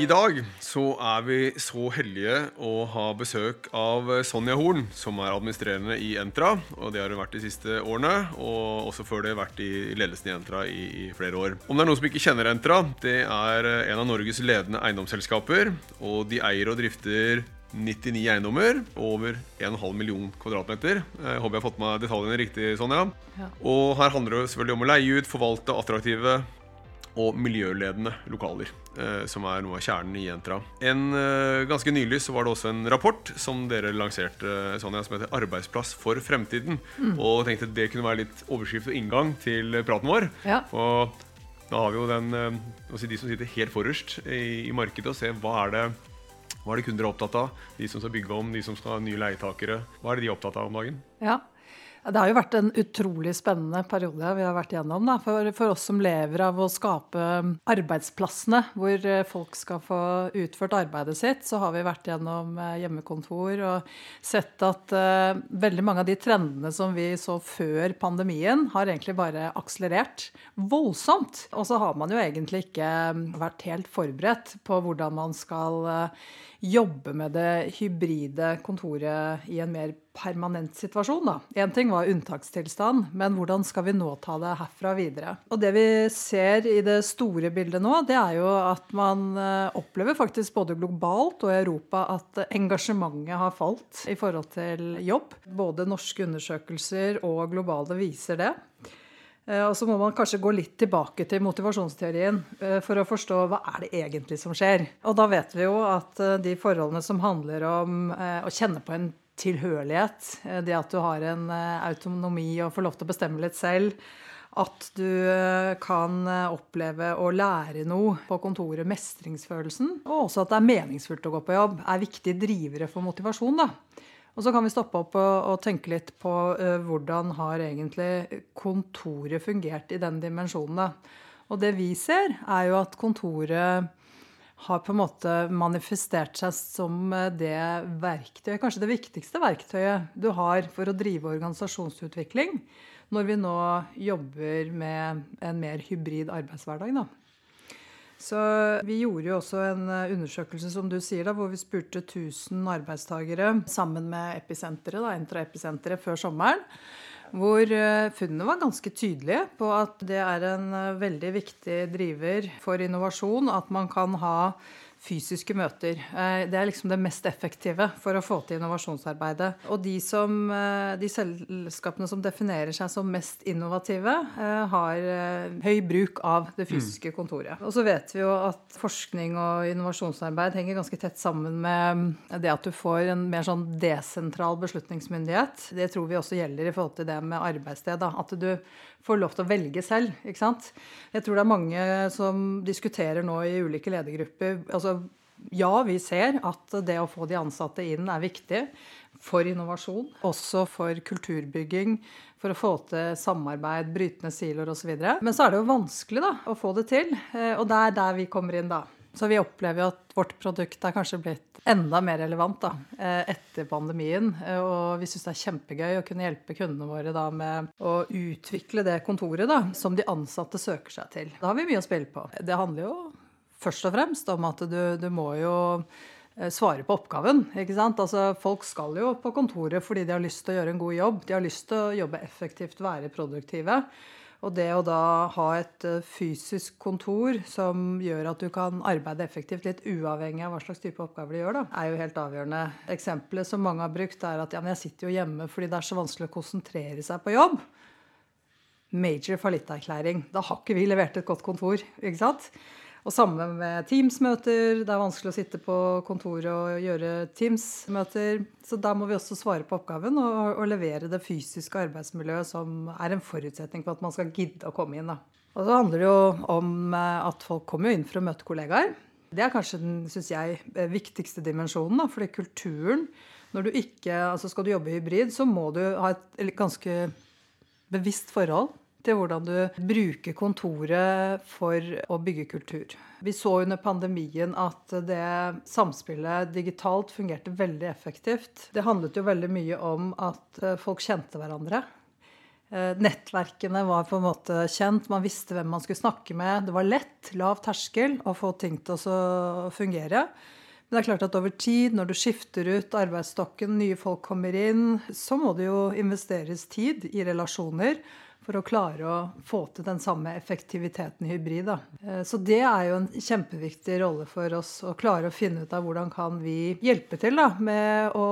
I dag så er vi så heldige å ha besøk av Sonja Horn, som er administrerende i Entra. Og det har hun vært de siste årene, og også før det vært i ledelsen i Entra i, i flere år. Om det er noen som ikke kjenner Entra, det er en av Norges ledende eiendomsselskaper. Og de eier og drifter 99 eiendommer over 1,5 million kvadratmeter. Jeg håper jeg har fått med detaljene riktig, Sonja. Ja. Og her handler det selvfølgelig om å leie ut, forvalte attraktive og miljøledende lokaler. Eh, som er noe av kjernen i Entra. En, eh, ganske nylig så var det også en rapport som dere lanserte Sonja, som heter 'Arbeidsplass for fremtiden'. Mm. Og tenkte det kunne være litt overskrift og inngang til praten vår. Ja. Og da har vi jo den, eh, si de som sitter helt forrest i, i markedet, og ser hva er det hva er det kunder er opptatt av? De som skal bygge om, de som skal ha nye leietakere. Hva er det de er opptatt av om dagen? Ja, det har jo vært en utrolig spennende periode vi har vært igjennom. Da. For, for, oss som lever av å skape arbeidsplassene hvor eh, folk skal få utført arbeidet sitt, så har vi vært gjennom eh, hjemmekontor og sett at uh, veldig mange av de trendene som vi så før pandemien, har egentlig bare akselerert voldsomt. Og så har man jo egentlig ikke vært helt forberedt på hvordan man skal uh, jobbe med det hybride kontoret i en mer permanent situasjon. Én ting var unntakstilstand, men hvordan skal vi nå ta det herfra videre? Og det vi ser i det store bildet nå, det er jo at man eh, opplever faktisk både globalt og i Europa at engasjementet har falt i forhold til jobb. Både norske undersøkelser og globale viser det. Eh, og så må man kanskje gå litt tilbake til motivasjonsteorien eh, for å forstå hva er det egentlig som skjer. Og da vet vi jo at de forholdene som handler om å kjenne på en tilhørighet, det at du har en autonomi og får lov til å bestemme litt selv, at du kan oppleve å lære noe på kontoret, mestringsfølelsen, og også at det er meningsfullt å gå på jobb, er viktige drivere for motivasjon. da. Og så kan vi stoppe opp og, tenke litt på hvordan har egentlig kontoret fungert i den dimensjonen. Og det vi ser, er jo at kontoret har på en måte manifestert seg som eh, det verktøyet, kanskje det viktigste verktøyet du har for å drive organisasjonsutvikling, når vi nå jobber med en mer hybrid arbeidshverdag. da. Så Vi gjorde jo også en eh, undersøkelse som du sier da, hvor vi spurte 1000 arbeidstakere sammen med Episenteret, før sommeren. Hvor eh, funnene var ganske tydelige på at det er en eh, veldig viktig driver for innovasjon at man kan ha fysiske møter. Eh, det er liksom det mest effektive for å få til innovasjonsarbeidet. Og de, som, eh, de selskapene som definerer seg som mest innovative, eh, har høy bruk av det mm. fysiske kontoret. Og så vet vi jo at forskning og innovasjonsarbeid henger ganske tett sammen med det at du får en mer sånn desentral beslutningsmyndighet. Det tror vi også gjelder i forhold til det med arbeidssted. Da. At du får lov til å velge selv. ikke sant? Jeg tror det er mange som diskuterer nå i ulike ledergrupper altså ja, vi ser at det å få de ansatte inn er viktig for innovasjon. Også for kulturbygging, for å få til samarbeid, brytende siloer osv. Men så er det jo vanskelig da, å få det til, eh, og det er der vi kommer inn da. Så vi opplever jo at vårt produkt er kanskje blitt enda mer relevant da, eh, etter pandemien. Eh, og vi syns det er kjempegøy å kunne hjelpe kundene våre da med å utvikle det kontoret da, som de ansatte søker seg til. Da har vi mye å spille på. Det handler jo først og fremst om at du, du må jo eh, svare på oppgaven. ikke sant? Altså, Folk skal jo på kontoret fordi de har lyst til å gjøre en god jobb. De har lyst til å jobbe effektivt, være produktive. Og det å da ha et eh, fysisk kontor som gjør at du kan arbeide effektivt, litt uavhengig av hva slags type oppgaver de gjør, da, er jo helt avgjørende. Eksempelet som mange har brukt, er at ja, men jeg sitter jo hjemme fordi det er så vanskelig å konsentrere seg på jobb. Major fallitterklæring. Da har ikke vi levert et godt kontor. ikke sant? Og samme med Teams-møter. Det er vanskelig å sitte på kontoret og gjøre Teams-møter. Så da må vi også svare på oppgaven og, og, levere det fysiske arbeidsmiljøet som er en forutsetning for at man skal gidde å komme inn. Da. Og så handler det jo om eh, at folk kommer inn for å møte kollegaer. Det er kanskje den synes jeg, eh, viktigste dimensjonen. Da, fordi kulturen når du ikke, altså Skal du jobbe hybrid, så må du ha et ganske bevisst forhold til hvordan du bruker kontoret for å bygge kultur. Vi så under pandemien at det samspillet digitalt fungerte veldig effektivt. Det handlet jo veldig mye om at eh, folk kjente hverandre. Eh, nettverkene var på en måte kjent, man visste hvem man skulle snakke med. Det var lett, lav terskel, å få ting til å fungere. Men det er klart at over tid, når du skifter ut arbeidsstokken, nye folk kommer inn, så må det jo investeres tid i relasjoner for å klare å få til den samme effektiviteten i hybrid. Da. Eh, så det er jo en kjempeviktig rolle for oss å klare å finne ut av hvordan kan vi hjelpe til da, med å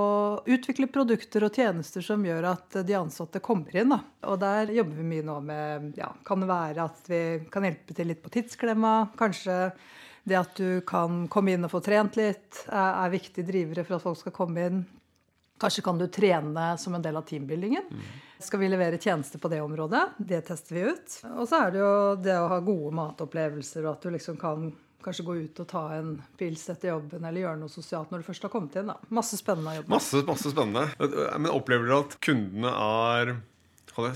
utvikle produkter og tjenester som gjør at de ansatte kommer inn. Da. Og der jobber vi mye nå med ja, Kan det være at vi kan hjelpe til litt på tidsklemma? Kanskje det at du kan komme inn og få trent litt, er, viktige drivere for at folk skal komme inn. Kanskje kan du trene som en del av teambuildingen. Mm. Skal vi levere tjenester på det området? Det tester vi ut. Og så er det jo det å ha gode matopplevelser, og at du liksom kan kanskje gå ut og ta en pils etter jobben eller gjøre noe sosialt når du først har kommet inn. Da. Masse spennende å jobbe med. Masse, masse spennende. Men opplever du at kundene er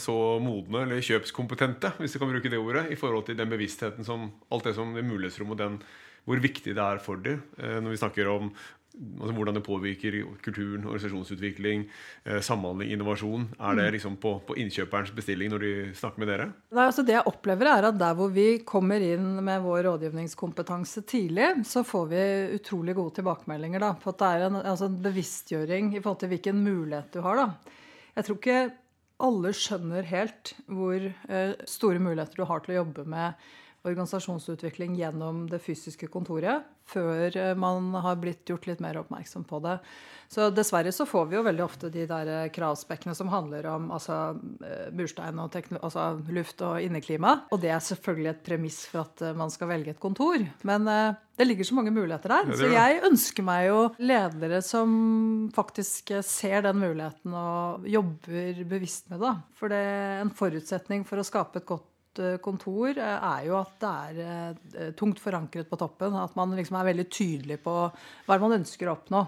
så modne eller kjøpskompetente, hvis du kan bruke det ordet, i forhold til den bevisstheten som alt det som det mulighetsrom og den hvor viktig det er for dem eh, når vi snakker om altså hvordan det påvirker kulturen, organisasjonsutvikling, eh, samhandling, innovasjon. Er det mm. liksom på, på, innkjøperens bestilling når de snakker med dere? Nei, altså Det jeg opplever, er at der hvor vi kommer inn med vår rådgivningskompetanse tidlig, så får vi utrolig gode tilbakemeldinger da, på at det er en, altså en bevisstgjøring i forhold til hvilken mulighet du har. da. Jeg tror ikke alle skjønner helt hvor eh, store muligheter du har til å jobbe med organisasjonsutvikling gjennom det fysiske kontoret før eh, man har blitt gjort litt mer oppmerksom på det. Så dessverre så får vi jo veldig ofte de der eh, kravspekkene som handler om altså, eh, murstein og altså, luft og inneklima. Og det er selvfølgelig et premiss for at man skal velge et kontor. Men det ligger så mange muligheter der. Så jeg ønsker meg jo ledere som faktisk ser den muligheten og jobber bevisst med det. For det er en forutsetning for å skape et godt kontor eh, er jo at det er eh, tungt forankret på toppen. At man liksom er veldig tydelig på hva man ønsker å oppnå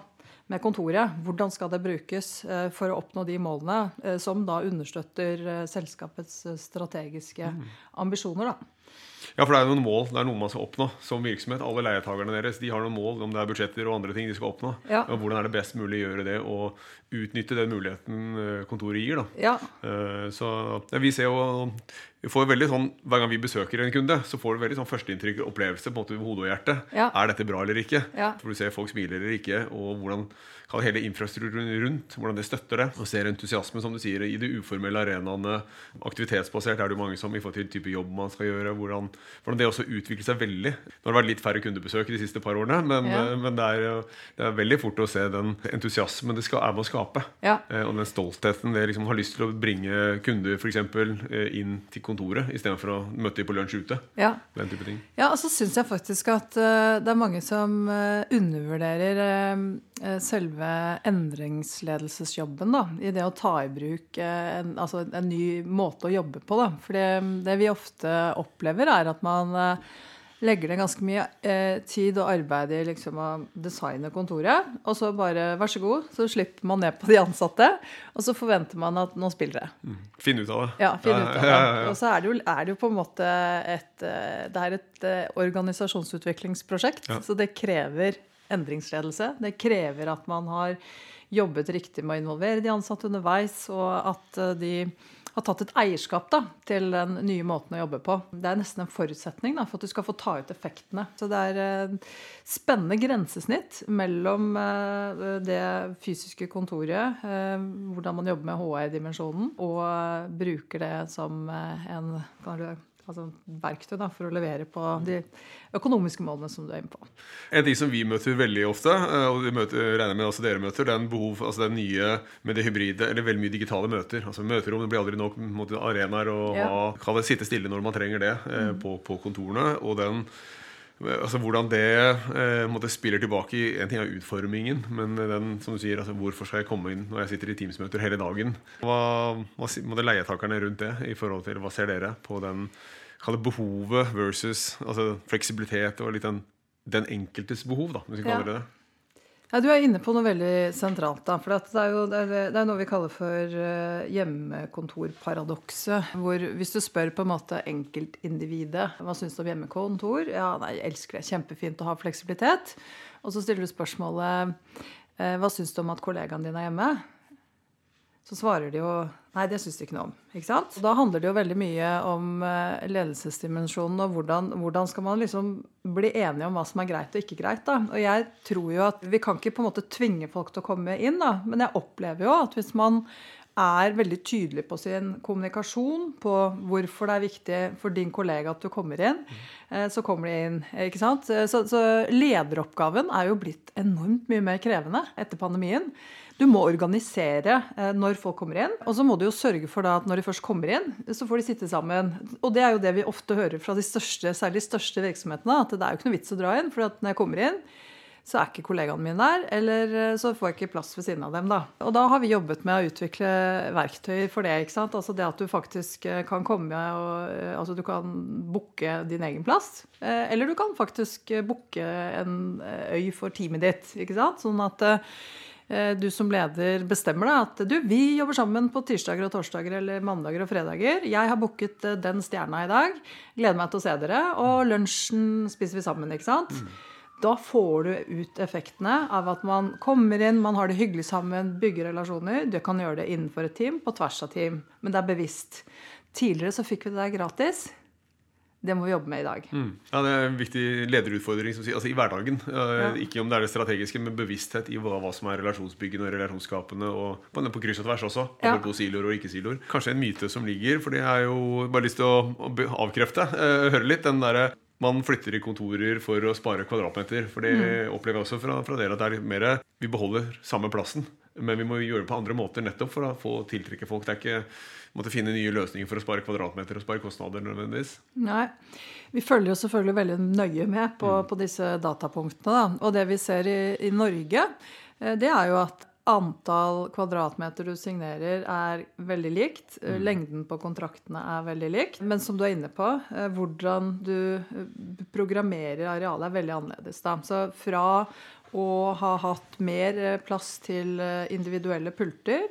med kontoret. Hvordan skal det brukes for å oppnå de målene som da understøtter selskapets strategiske mm. ambisjoner. da. Ja, for det er noen mål det er noe man skal oppnå som virksomhet. Alle leietakerne deres de har noen mål om det er budsjetter og andre ting de skal oppnå. Ja. Og hvordan er det best mulig å gjøre det og utnytte den muligheten kontoret gir. da. Ja. Så ja, vi ser jo vi får veldig sånn, Hver gang vi besøker en kunde, så får du veldig sånn førsteinntrykk opplevelse på en måte ved hodet og hjertet. Ja. Er dette bra eller ikke? Ja. For Du ser folk smiler eller ikke, og hvordan kan hele infrastrukturen rundt hvordan det støtter det. Og ser entusiasme som du sier, i de uformelle arenaene. Aktivitetsbasert er det jo mange som i forhold til type jobb man skal gjøre. Hvordan, hvordan det også utvikler seg veldig. Nå har det vært litt færre kundebesøk de siste par årene, men, ja. men det, er, det, er, veldig fort å se den entusiasmen det skal, er med å skape. Ja. Eh, og den stoltheten det liksom har lyst til å bringe kunder for eksempel, eh, inn til kontoret istedenfor å møte dem på lunsj ute. Ja, Den type ting. ja og så syns jeg faktisk at det er mange som undervurderer selve endringsledelsesjobben da, i det å ta i bruk en, altså en, ny måte å jobbe på. Da. For det, det vi ofte opplever, er at man legger ned ganske mye eh, tid og arbeid i liksom, å designe kontoret. Og så bare vær så god, så slipper man ned på de ansatte. Og så forventer man at nå spiller det. Mm. Finn ut av det. Ja, finn ut av det. Ja, ja, ja, og så er det, jo, er det, jo, på en måte et eh, Det er et eh, organisasjonsutviklingsprosjekt. Så det krever endringsledelse. Det krever at man har jobbet riktig med å involvere de ansatte underveis, og at eh, de har tatt et eierskap da, til den nye måten å jobbe på. Det er nesten en forutsetning da, for at du skal få ta ut effektene. Så det er eh, spennende grensesnitt mellom eh, det fysiske kontoret, eh, hvordan man jobber med HI-dimensjonen, og bruker det som en altså verktøy da, for å levere på de økonomiske målene som du er inne på. En ting som vi møter veldig ofte, eh, og vi møter, regner med også dere møter, det er en behov, altså det nye med det hybride, eller veldig mye digitale møter. altså Møterom det blir aldri nok måte, arenaer å ja. ha, sitte stille når man trenger det eh, mm. på, på kontorene. og den altså Hvordan det eh, måtte spiller tilbake i En ting er utformingen, men den som du sier, altså hvorfor skal jeg komme inn når jeg sitter i Teams-møter hele dagen? Hva, hva måtte leietakerne rundt det i forhold til hva ser dere på den behovet versus altså fleksibilitet og litt den, den enkeltes behov, da, hvis vi kaller det det? Ja, Du er inne på noe veldig sentralt. da, for Det er jo det er, noe vi kaller for uh, hjemmekontorparadokset. Hvor hvis du spør på en måte enkeltindividet hva syns du om hjemmekontor, ja, nei, elsker det, kjempefint å ha fleksibilitet. Og så stiller du spørsmålet uh, hva syns du om at kollegaen din er hjemme? Så svarer de jo nei, det syns de ikke noe om. ikke sant? Og da handler det jo veldig mye om eh, ledelsesdimensjonen og hvordan, hvordan skal man liksom bli enige om hva som er greit og ikke greit. da. Og jeg tror jo at vi kan ikke på en måte tvinge folk til å komme inn, da, men jeg opplever jo at hvis man er veldig tydelig på sin kommunikasjon, på hvorfor det er viktig for din kollega at du kommer inn, eh, så kommer de inn. ikke sant? Så, så lederoppgaven er jo blitt enormt mye mer krevende etter pandemien. Du må organisere eh, når folk kommer inn. Og så må du jo sørge for da at når de først kommer inn, så får de sitte sammen. Og det er jo det vi ofte hører fra de største, særlig de største virksomhetene, at det er jo ikke noe vits å dra inn. For når jeg kommer inn, så er ikke kollegaene mine der, eller eh, så får jeg ikke plass ved siden av dem. da. Og da har vi jobbet med å utvikle verktøy for det. ikke sant? Altså det at du faktisk eh, kan komme og Altså du kan booke din egen plass. Eller du kan faktisk booke en øy for teamet ditt. ikke sant? Sånn at du som leder bestemmer deg at du, vi jobber sammen på tirsdager og torsdager eller mandager og fredager. Jeg har booket eh, den stjerna i dag. Gleder meg til å se dere. Og lunsjen spiser vi sammen. ikke sant? Mm. Da får du ut effektene av at man kommer inn, man har det hyggelig sammen, bygger relasjoner. Du kan gjøre det innenfor et team, på tvers av team. Men det er bevisst. Tidligere så fikk vi det der gratis. Det må vi jobbe med i dag. Mm. Ja, Det er en viktig lederutfordring altså i hverdagen. Ja. Ikke om det er det strategiske, men bevissthet i hva, hva som er relasjonsbyggende og relasjonsskapende. Og på, på kryss og tvers også. Ja. Apropos siloer og ikke-siloer. Kanskje en myte som ligger, for det er jo bare lyst til å avkrefte. Uh, høre litt. den derre man flytter i kontorer for å spare kvadratmeter. For det mm. opplever jeg også fra, fra dere at det er litt mer Vi beholder samme plassen. Men vi må gjøre det på andre måter nettopp for å få tiltrekke folk. Det er ikke måtte finne nye løsninger for å spare kvadratmeter og spare kostnader nødvendigvis. Nei. Vi følger jo selvfølgelig veldig nøye med på, mm. på disse datapunktene. Da. Og det vi ser i, i Norge, eh, det er jo at antall kvadratmeter du signerer, er veldig likt. Mm. Lengden på kontraktene er veldig likt. Men som du er inne på, eh, hvordan du eh, programmerer arealet er veldig annerledes. Da. Så fra og ha hatt mer eh, plass til eh, individuelle pulter,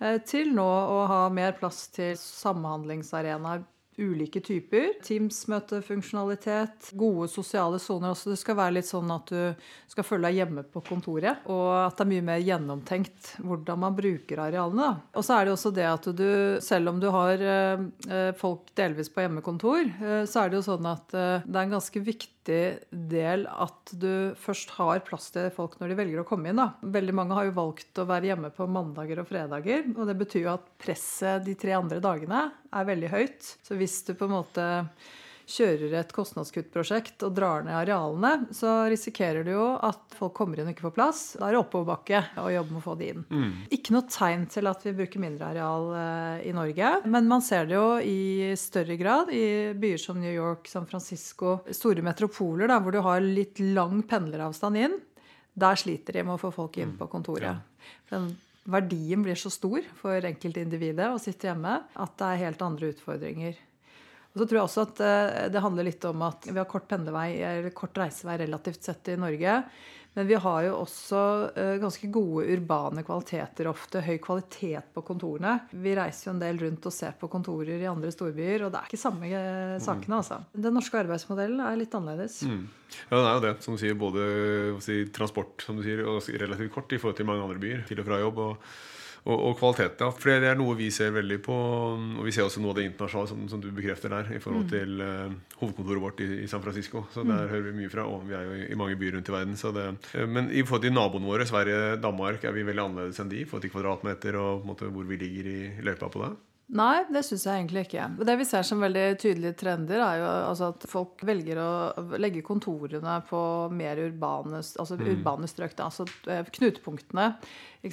eh, til nå å ha mer plass til samhandlingsarenaer ulike typer. Teams-møtefunksjonalitet, gode sosiale soner også. Det skal være litt sånn at du skal føle deg hjemme på kontoret. Og at det er mye mer gjennomtenkt hvordan man bruker arealene. Og så er det også det at du, selv om du har folk delvis på hjemmekontor, så er det jo sånn at det er en ganske viktig viktig del at du først har plass til folk når de velger å komme inn. Da. Veldig mange har jo valgt å være hjemme på mandager og fredager. Og det betyr jo at presset de tre andre dagene er veldig høyt. Så hvis du på en måte kjører et kostnadskuttprosjekt og drar ned arealene, så risikerer du jo at folk kommer inn og ikke får plass. Da er det oppoverbakke å jobbe med å få de inn. Mm. Ikke noe tegn til at vi bruker mindre areal eh, i Norge, men man ser det jo i større grad i byer som New York, San Francisco, store metropoler da, hvor du har litt lang pendleravstand inn. Der sliter de med å få folk inn mm. på kontoret. Den verdien blir så stor for enkeltindividet å sitte hjemme at det er helt andre utfordringer. Og så tror jeg også at eh, det handler litt om at vi har kort pendlevei, eller kort reisevei relativt sett i Norge. Men vi har jo også eh, ganske gode urbane kvaliteter ofte. Høy kvalitet på kontorene. Vi reiser jo en del rundt og ser på kontorer i andre storbyer, og det er ikke samme eh, sakene, altså. Den norske arbeidsmodellen er litt annerledes. Mm. Ja, det er jo det. Som du sier, både si, transport som du sier, og relativt kort i forhold til mange andre byer. Til og fra jobb. og og, og kvaliteten, Ja. For det er noe vi ser veldig på. Og vi ser også noe av det internasjonale som, som du bekrefter der, i forhold mm. til uh, hovedkontoret vårt i, i, San Francisco. Så mm. der hører vi mye fra. Og vi er jo i, i mange byer rundt i verden. Det, uh, men i forhold til naboene våre, Sverige, Danmark, er vi veldig annerledes enn de i forhold til kvadratmeter og måte, hvor vi ligger i løypa på det. Nei, det syns jeg egentlig ikke. Det vi ser som veldig tydelige trender, er jo altså at folk velger å legge kontorene på mer urbane, altså mm. urbane strøk. Altså eh, knutepunktene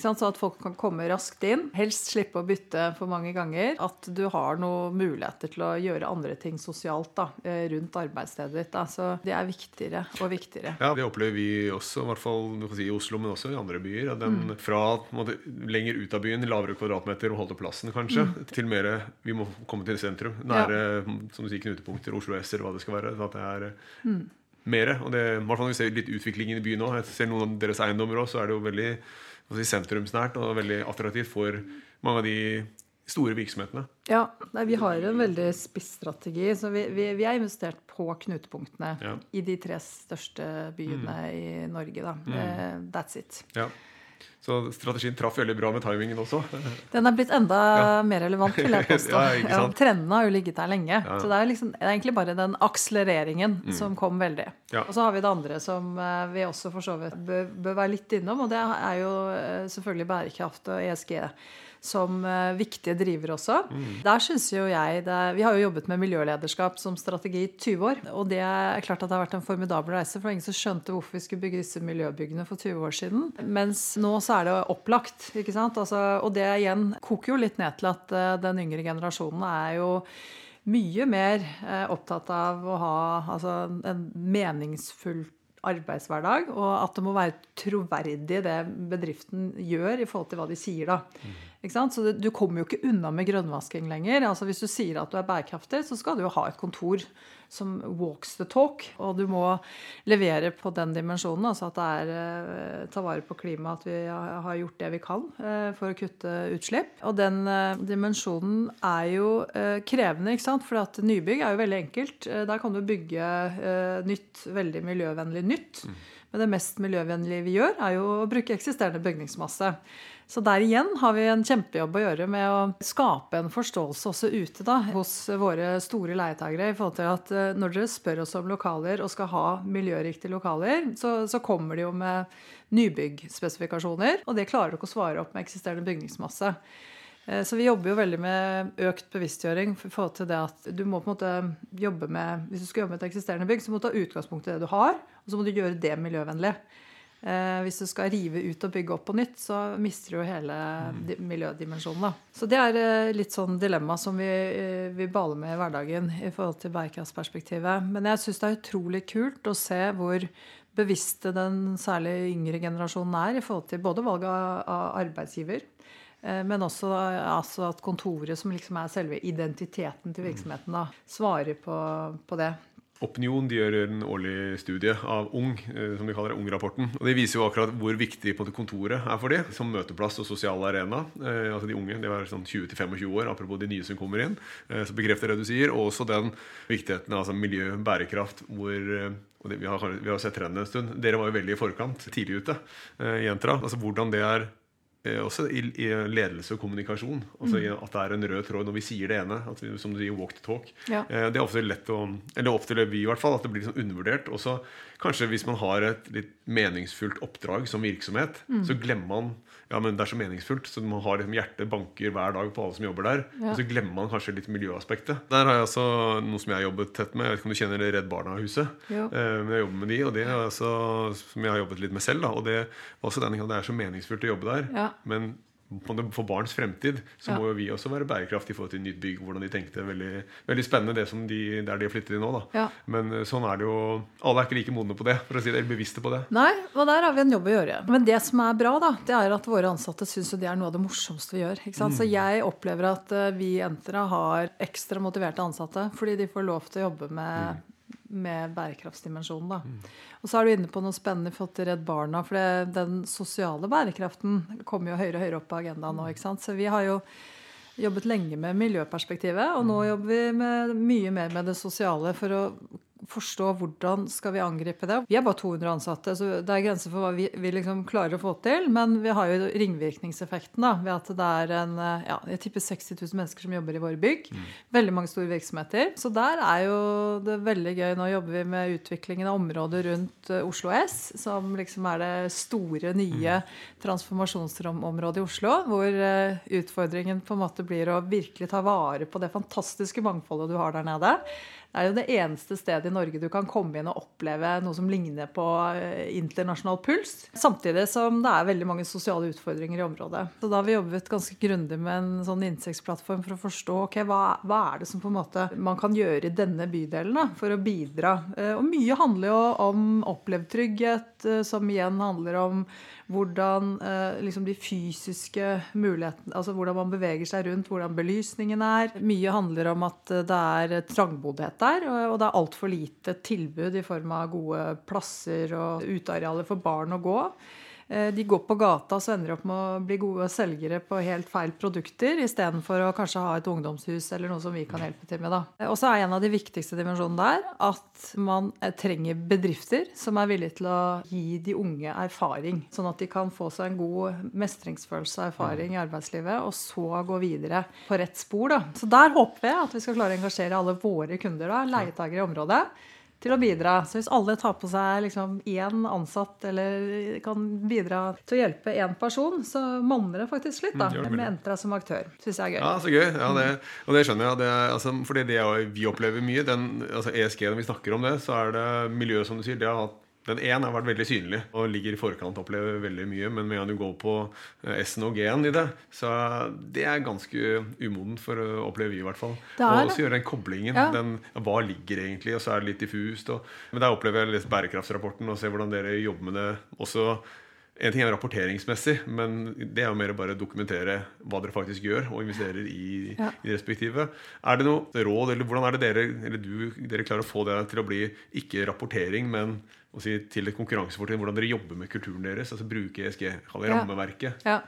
så at folk kan komme raskt inn. Helst slippe å bytte for mange ganger. At du har noen muligheter til å gjøre andre ting sosialt da, eh, rundt arbeidsstedet ditt. Da. Så det er viktigere og viktigere. Ja, Det opplever vi også, i hvert fall si, i Oslo, men også i andre byer. Den mm. Fra måte, lenger ut av byen, lavere kvadratmeter og holde plassen, kanskje, mm. til mer vi må komme til sentrum. Nære ja. som du sier, knutepunkter, Oslo S eller hva det skal være. at det er mm. mere. Og det, i hvert fall når vi ser litt utviklingen i byen nå, jeg ser noen av deres eiendommer òg, så er det jo veldig si, sentrumsnært og veldig attraktivt for mange av de store virksomhetene. Ja, nei, vi har en veldig spissstrategi. Så vi, vi, vi har investert på knutepunktene ja. i de tre største byene mm. i Norge. Da. Mm. Uh, that's it. Ja. Så strategien traff veldig bra med timingen også. Den er blitt enda mer relevant, vil jeg påstå. Ja, Ja, trendene har jo ligget der lenge. Ja. Så det er, liksom, det er egentlig bare den akselereringen som kom veldig. Mm. Ja. Og så har vi det andre som eh, vi også for så vidt bør, bør være litt innom, og det er jo eh, selvfølgelig bærekraft og ESG som eh, viktige drivere også. Mm. Der synes jo jeg det, Vi har jo jobbet med miljølederskap som strategi i 20 år. Og det er klart at det har vært en formidabel reise, for ingen som skjønte hvorfor vi skulle bygge disse miljøbyggene for 20 år siden. Mens nå så er det opplagt. ikke sant? Altså, og det igjen koker jo litt ned til at eh, den yngre generasjonen er jo mye mer eh, opptatt av å ha altså, en meningsfull arbeidshverdag, og at det må være troverdig det bedriften gjør i forhold til hva de sier. da. Så det, Du kommer jo ikke unna med grønnvasking lenger. Altså Hvis du sier at du er bærekraftig, så skal du jo ha et kontor som walks the talk. Og du må levere på den dimensjonen, altså at det er eh, ta vare på klimaet, at vi har gjort det vi kan eh, for å kutte utslipp. Og den eh, dimensjonen er jo eh, krevende, ikke sant? For at nybygg er jo veldig enkelt. Eh, Der kan du bygge eh, nytt, veldig miljøvennlig nytt. Men det mest miljøvennlige vi gjør, er jo å bruke eksisterende bygningsmasse. Så der igjen har vi en kjempejobb å gjøre med å skape en forståelse også ute da, hos våre store leietagere. i forhold til at eh, Når dere spør oss om lokaler og skal ha miljøriktige lokaler, så, så kommer de jo med nybyggspesifikasjoner, og det klarer dere å svare opp med eksisterende bygningsmasse. Eh, Så vi jobber jo veldig med økt bevisstgjøring for i forhold til det at du må på en måte jobbe med Hvis du skal jobbe med et eksisterende bygg, så må du ta utgangspunkt i det du har, og så må du gjøre det miljøvennlig. Eh, hvis du skal rive ut og bygge opp på nytt, så mister du jo hele di- miljødimensjonen. Da. Så det er eh, litt sånn dilemma som vi, eh, vi baler med i hverdagen i forhold til bærekraftsperspektivet. Men jeg syns det er utrolig kult å se hvor bevisste den særlig yngre generasjonen er i forhold til både valg av, arbeidsgiver, eh, men også altså at kontoret, som liksom er selve identiteten til virksomheten, da, svarer på, på det. Opinion de gjør en årlig studie av Ung, eh, som de kaller det, Ung-rapporten. Og Det viser jo akkurat hvor viktig på det kontoret er for de, som møteplass og sosial arena. Eh, altså De unge, det er sånn 20-25 år, apropos de nye som kommer inn. Eh, som bekrefter det du sier. Og også den viktigheten av altså, miljø, bærekraft, hvor eh, og det, vi, har, vi har sett trenden en stund. Dere var jo veldig i forkant, tidlig ute eh, i Entra. Altså Hvordan det er også i, i ledelse og kommunikasjon. Altså i At det er en rød tråd når vi sier det ene. At vi, som du sier, walk the talk. Ja. Eh, det er ofte lett å Eller oppstiller vi i hvert fall, at det blir liksom undervurdert. Også kanskje hvis man har et litt meningsfullt oppdrag som virksomhet, så glemmer man ja, men det er så meningsfullt, så man har liksom hjertet banker hver dag på alle som jobber der. Ja. Og så glemmer man kanskje litt miljøaspektet. Der har jeg altså noe som jeg har jobbet tett med. Jeg vet ikke om du kjenner Redd Barna-huset? Eh, Men jeg jobber med de, og det er altså, som jeg har jobbet litt med selv. Da, og det, også denne, det er så meningsfullt å jobbe der. Ja. Men for barns fremtid så Ja. må jo vi også være bærekraftige i forhold til nytt bygg. hvordan de tenkte. Veldig, veldig spennende det som de, der de har flyttet inn nå. Ja. Men eh, sånn er det jo Alle er ikke like modne på det. for å si det, eller bevisste på det. Nei, og der har vi en jobb å gjøre. Men det som er bra, da, det er at våre ansatte syns jo det er noe av det morsomste vi gjør. Ikke sant? Så jeg opplever at eh, vi i Entra har ekstra motiverte ansatte fordi de får lov til å jobbe med, med bærekraftsdimensjonen. Da. Og så er du inne på noe spennende for å til Redd Barna. For det, den sosiale bærekraften kommer jo høyere og høyere opp på agendaen nå. ikke sant? Så vi har jo jobbet lenge med miljøperspektivet, og nå jobber vi med, mye mer med det sosiale for å forstå hvordan skal vi angripe det. Vi er bare 200 ansatte, så det er grenser for hva vi, vi liksom klarer å få til. Men vi har jo ringvirkningseffekten da, ved at det er en, eh, ja, jeg tipper 60 000 mennesker som jobber i våre bygg. Veldig mange store virksomheter. Så der er jo det veldig gøy. Nå jobber vi med utviklingen av området rundt eh, Oslo S, som liksom er det store, nye transformasjonsområdet i Oslo. Hvor eh, utfordringen på en måte blir å virkelig ta vare på det fantastiske mangfoldet du har der nede. Det er jo det eneste stedet i Norge du kan komme inn og oppleve noe som ligner på eh, internasjonal puls. Samtidig som det er veldig mange sosiale utfordringer i området. Så da har vi jobbet ganske grundig med en sånn innsiktsplattform for å forstå ok, hva, hva er det som på en måte man kan gjøre i denne bydelen da, for å bidra. Eh, Og mye handler jo om opplevd trygghet, eh, som igjen handler om hvordan eh, liksom de fysiske mulighetene Altså hvordan man beveger seg rundt, hvordan belysningen er. Mye handler om at eh, det er trangboddhet der, og, det er altfor lite tilbud i form av gode plasser og utearealer for barn å gå. Eh, de går på gata og ender opp med å bli gode selgere på helt feil produkter, istedenfor å kanskje ha et ungdomshus eller noe som vi kan hjelpe til med. da. Eh, og så er en av de viktigste dimensjonene der at man eh, trenger bedrifter som er villige til å gi de unge erfaring, sånn at de kan få seg en god mestringsfølelse og erfaring i arbeidslivet, og så gå videre på rett spor. da. Så der håper jeg at vi skal klare å engasjere alle våre kunder, da, leietagere i området til å bidra. Så hvis alle tar på seg liksom én ansatt eller kan bidra til å hjelpe én person, så monner det faktisk litt, da. Mm, med Entra som aktør. Syns jeg er gøy. Ja, så gøy. Ja, det, og det skjønner jeg. Det, altså, fordi det vi opplever mye, den altså ESG, når vi snakker om det, så er det miljøet, som du sier, det har hatt den ene har vært veldig synlig og ligger i forkant og opplever veldig mye. Men med en gang du går på eh, S-en og G-en i det, så det er ganske umodent for å oppleve vi, i hvert fall. Og så gjøre den koblingen. Ja. Den, hva ligger egentlig? Og så er det litt diffust. Og, men der opplever jeg litt bærekraftsrapporten og ser hvordan dere jobber med det også. En ting er rapporteringsmessig, men det er jo mer å bare dokumentere hva dere faktisk gjør, og investerer i, ja. i respektive. Er det noe råd, eller hvordan er det dere, eller du, dere klarer å få det til å bli ikke rapportering, men si, til et konkurransefortrinn hvordan dere jobber med kulturen deres. altså Bruke ESG, rammeverket. Ja.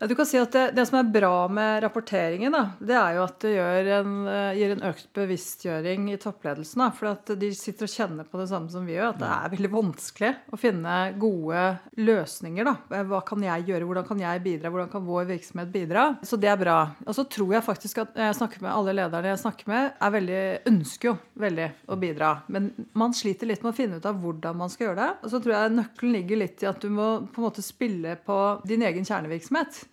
Ja, du kan si at det, det, som er bra med rapporteringen, da, det er jo at det en, uh, gir en økt bevisstgjøring i toppledelsen. Da, for de sitter og kjenner på det samme som vi gjør. At det er veldig vanskelig å finne gode løsninger. Da. Eh, hva kan jeg gjøre? Hvordan kan jeg bidra? Hvordan kan vår virksomhet bidra? Så det er bra. Og så tror jeg faktisk at jeg snakker med alle lederne jeg snakker med, veldig, ønsker jo veldig å bidra. Men man sliter litt med å finne ut av hvordan man skal gjøre det. Og så tror jeg nøkkelen ligger litt i at du må på en måte spille på din egen kjernevirksomhet.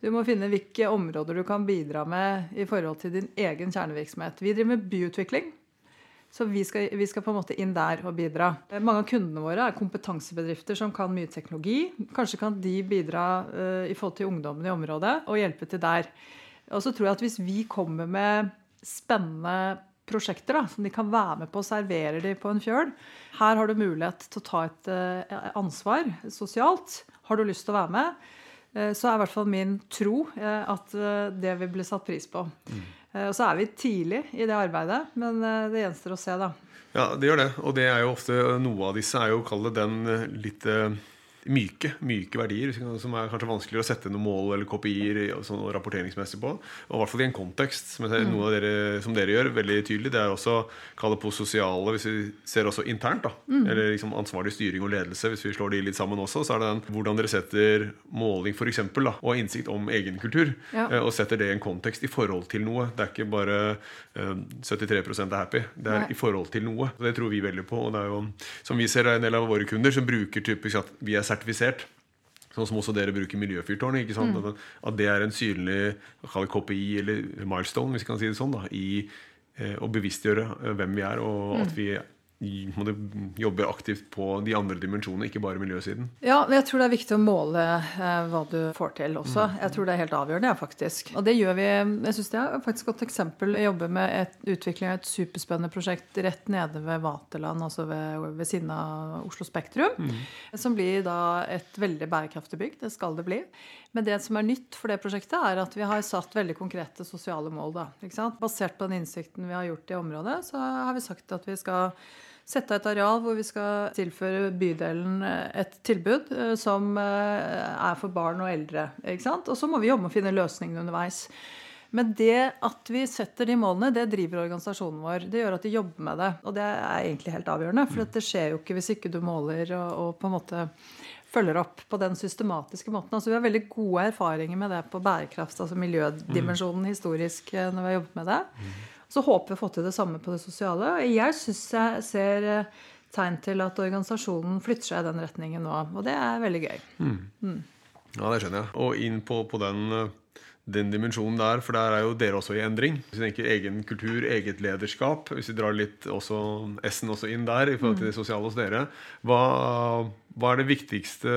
Du må finne hvilke områder du kan bidra med i forhold til din egen kjernevirksomhet. Vi driver med byutvikling. Så vi skal, vi skal, på en måte inn der og bidra. Mange av kundene våre er kompetansebedrifter som kan mye teknologi. Kanskje kan de bidra uh, i forhold til ungdommen i området og hjelpe til der. Og så tror jeg at hvis vi kommer med spennende prosjekter da, som de kan være med på og servere de på en fjøl, her har du mulighet til å ta et uh, ansvar sosialt. Har du lyst til å være med? Eh, så er i hvert fall min tro eh, at eh, det vil bli satt pris på. Mm. Og så er vi tidlig i det arbeidet, men det gjenstår å se, da. Ja, det gjør det. Og det er jo ofte noe av disse er jo å kalle den litt myke, myke verdier som er kanskje vanskeligere å sette noen mål eller kopier sånn, rapporteringsmessig på. Og i hvert fall i en kontekst, som, ser, mm. noe av dere, som dere gjør veldig tydelig. Det er også kalle på sosiale, hvis vi ser også internt. da, mm. Eller liksom ansvarlig styring og ledelse. Hvis vi slår de litt sammen også, så er det den hvordan dere setter måling for eksempel, da, og innsikt om egenkultur. Ja. Eh, og setter det i en kontekst i forhold til noe. Det er ikke bare eh, 73 er happy. Det er Nei. i forhold til noe. Og det tror vi veldig på. Og det er jo, som vi ser, det er en del av våre kunder som bruker typisk at vi er sertifisert. Sånn som også dere bruker sant? Mm. At det er en synlig KPI eller milestone, hvis vi kan si det sånn, da, i eh, å bevisstgjøre eh, hvem vi er, og mm. at vi må jobbe aktivt på de andre dimensjonene, ikke bare miljøsiden? Ja, jeg tror det er viktig å måle eh, hva du får til også. Mm. Jeg tror det er helt avgjørende, faktisk. Og det gjør vi Jeg syns det er faktisk et godt eksempel. Jeg jobber med et, utvikling av et superspennende prosjekt rett nede ved Vaterland, altså ved, ved siden av Oslo Spektrum. Mm. Som blir da et veldig bærekraftig bygg. Det skal det bli. Men det som er nytt for det prosjektet, er at vi har satt veldig konkrete sosiale mål. Da, Basert på den innsikten vi har gjort i området, så har vi sagt at vi skal sette av et areal hvor vi skal tilføre bydelen eh, et tilbud eh, som eh, er for barn og eldre. Og så må vi jobbe med å finne løsningene underveis. Men det at vi setter de målene, det driver organisasjonen vår. Det gjør at de jobber med det. Og det er egentlig helt avgjørende. For det skjer jo ikke hvis ikke du måler og, og på en måte følger opp på den systematiske måten. Altså Vi har veldig gode erfaringer med det på bærekraft, altså miljødimensjonen historisk når vi har jobbet med det. Så håper vi å få til det samme på det sosiale. Jeg syns jeg ser eh, tegn til at organisasjonen flytter seg i den retningen nå. Og det er veldig gøy. Mm. Mm. Ja, det skjønner jeg. Og inn på, på den, eh, den, dimensjonen der, for der er jo dere også i endring. Hvis vi tenker egen kultur, eget lederskap, hvis vi drar litt også S-en også inn der i forhold til det mm. sosiale hos dere, hva, hva, er det viktigste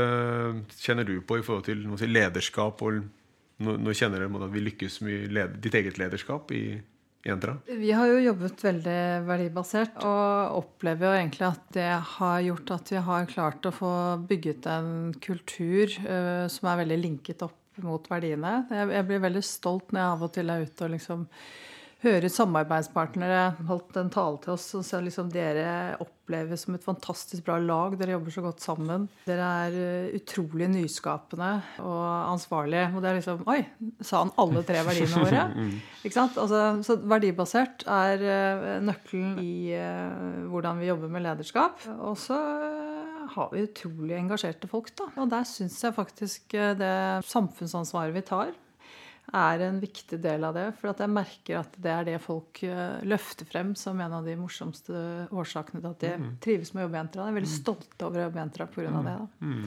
kjenner du på i forhold til si, lederskap? og nå, nå kjenner dere at vi lykkes med ditt eget lederskap i Jentra? Vi har jo jobbet veldig verdibasert og opplever jo egentlig at det har gjort at vi har klart å få bygget en kultur uh, som er veldig linket opp mot verdiene. Jeg, jeg, blir veldig stolt når jeg av og til er ute og liksom høre samarbeidspartnere holdt en tale til oss og sa liksom dere oppleves som et fantastisk bra lag. Dere jobber så godt sammen. Dere er eh, utrolig nyskapende og ansvarlige. Og det er liksom Oi! Sa han alle tre verdiene våre? Ikke sant? Altså, så verdibasert er eh, nøkkelen i uh, hvordan vi jobber med lederskap. Og så har vi utrolig engasjerte folk, da. Og der syns jeg faktisk det samfunnsansvaret vi tar, er en viktig del av det. For jeg merker at det er det folk eh, løfter frem som en av de morsomste årsakene til at de mm. trives med å jobbe i Entra. De er veldig mm. stolte over å jobbe i Entra pga. Mm. det. Mm.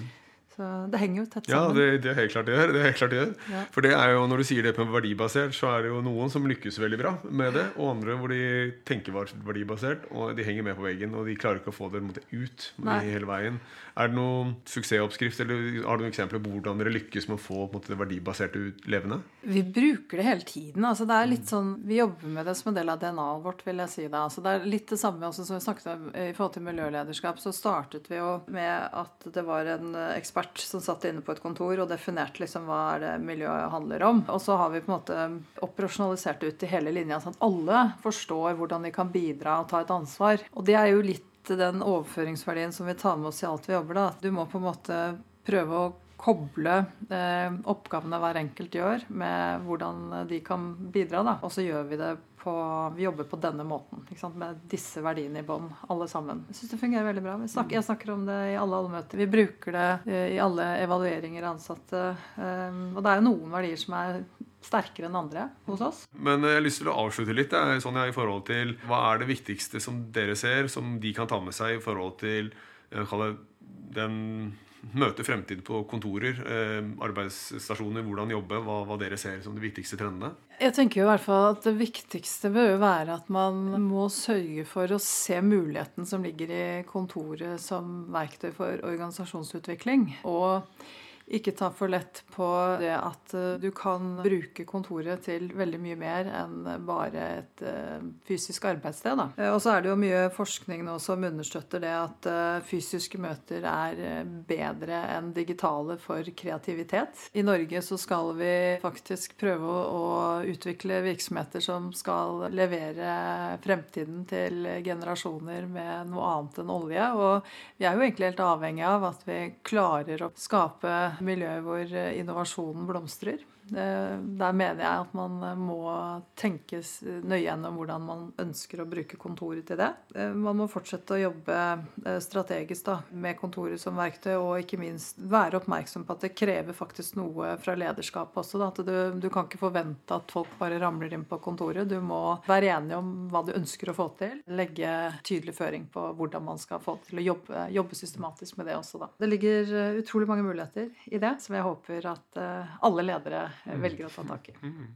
Så det henger jo tett sammen. Ja, det, det er helt klart det gjør. Det er helt klart det gjør. Ja. For det er jo, når du sier det på verdibasert, så er det jo noen som lykkes veldig bra med det, og andre hvor de tenker verdibasert, og de henger med på veggen, og de klarer ikke å få det ut Nei. hele veien. Er det noen suksessoppskrift, eller har du noen eksempler på hvordan dere lykkes med å få måte, det verdibaserte levende? Vi bruker det hele tiden. altså det er litt sånn, Vi jobber med det som en del av DNA-et vårt, vil jeg si. det. Altså det er litt det samme som vi snakket om i forhold til miljølederskap. Så startet vi jo med at det var en ekspert som satt inne på et kontor og definerte liksom hva er det miljøet handler om. Og så har vi på en måte operasjonalisert det ut i hele linja, sånn at alle forstår hvordan de kan bidra og ta et ansvar. Og det er jo litt den overføringsverdien som vi tar med oss i alt vi jobber. da. Du må på en måte prøve å koble eh, oppgavene hver enkelt gjør, med hvordan de kan bidra. da. Og så gjør vi det på Vi jobber på denne måten. Med disse verdiene i bånn, alle sammen. Jeg syns det fungerer veldig bra. Snakker, jeg snakker om det i alle allmøter. Vi bruker det eh, i alle evalueringer av ansatte. Eh, og det er jo noen verdier som er sterkere enn andre hos oss. Men jeg har lyst til å avslutte litt sånn i forhold til hva er det viktigste som dere ser, som de kan ta med seg i forhold til den møte fremtid på kontorer, eh, arbeidsstasjoner, hvordan jobbe, hva, hva, dere ser som de viktigste trendene? Jeg tenker jo i hvert fall at Det viktigste bør jo være at man må sørge for å se muligheten som ligger i kontoret som verktøy for organisasjonsutvikling. og ikke ta for lett på det at eh, du kan bruke kontoret til veldig mye mer enn bare et eh, fysisk arbeidssted. Eh, og så er det jo mye forskning nå som understøtter det at fysiske møter er bedre enn digitale for kreativitet. I Norge så skal vi faktisk prøve å utvikle virksomheter som skal levere fremtiden til generasjoner med noe annet enn olje. Og vi er jo egentlig helt avhengig av at vi klarer å skape miljøer hvor eh, innovasjonen blomstrer. Der mener jeg at man eh, må tenke nøye gjennom hvordan man ønsker å bruke kontoret til det. Eh, man må fortsette å jobbe strategisk da, med kontoret som verktøy, og ikke minst være oppmerksom på at det krever faktisk noe fra lederskapet også. Da. At du, du kan ikke forvente at folk bare ramler inn på kontoret. Du må være enig om hva du ønsker å få til. Legge tydelig føring på hvordan man skal få til å jobbe, jobbe systematisk med det også. Da. Det ligger utrolig mange muligheter i det, som jeg håper at alle ledere. Velger å ta tak i. Mm.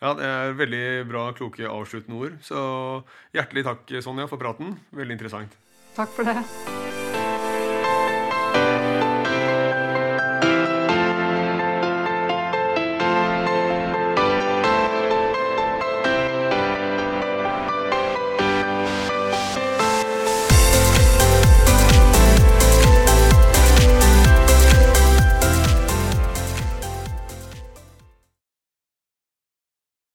Ja, det er veldig bra, kloke avsluttende ord. Så hjertelig takk, Sonja, for praten. Veldig interessant. Takk for det.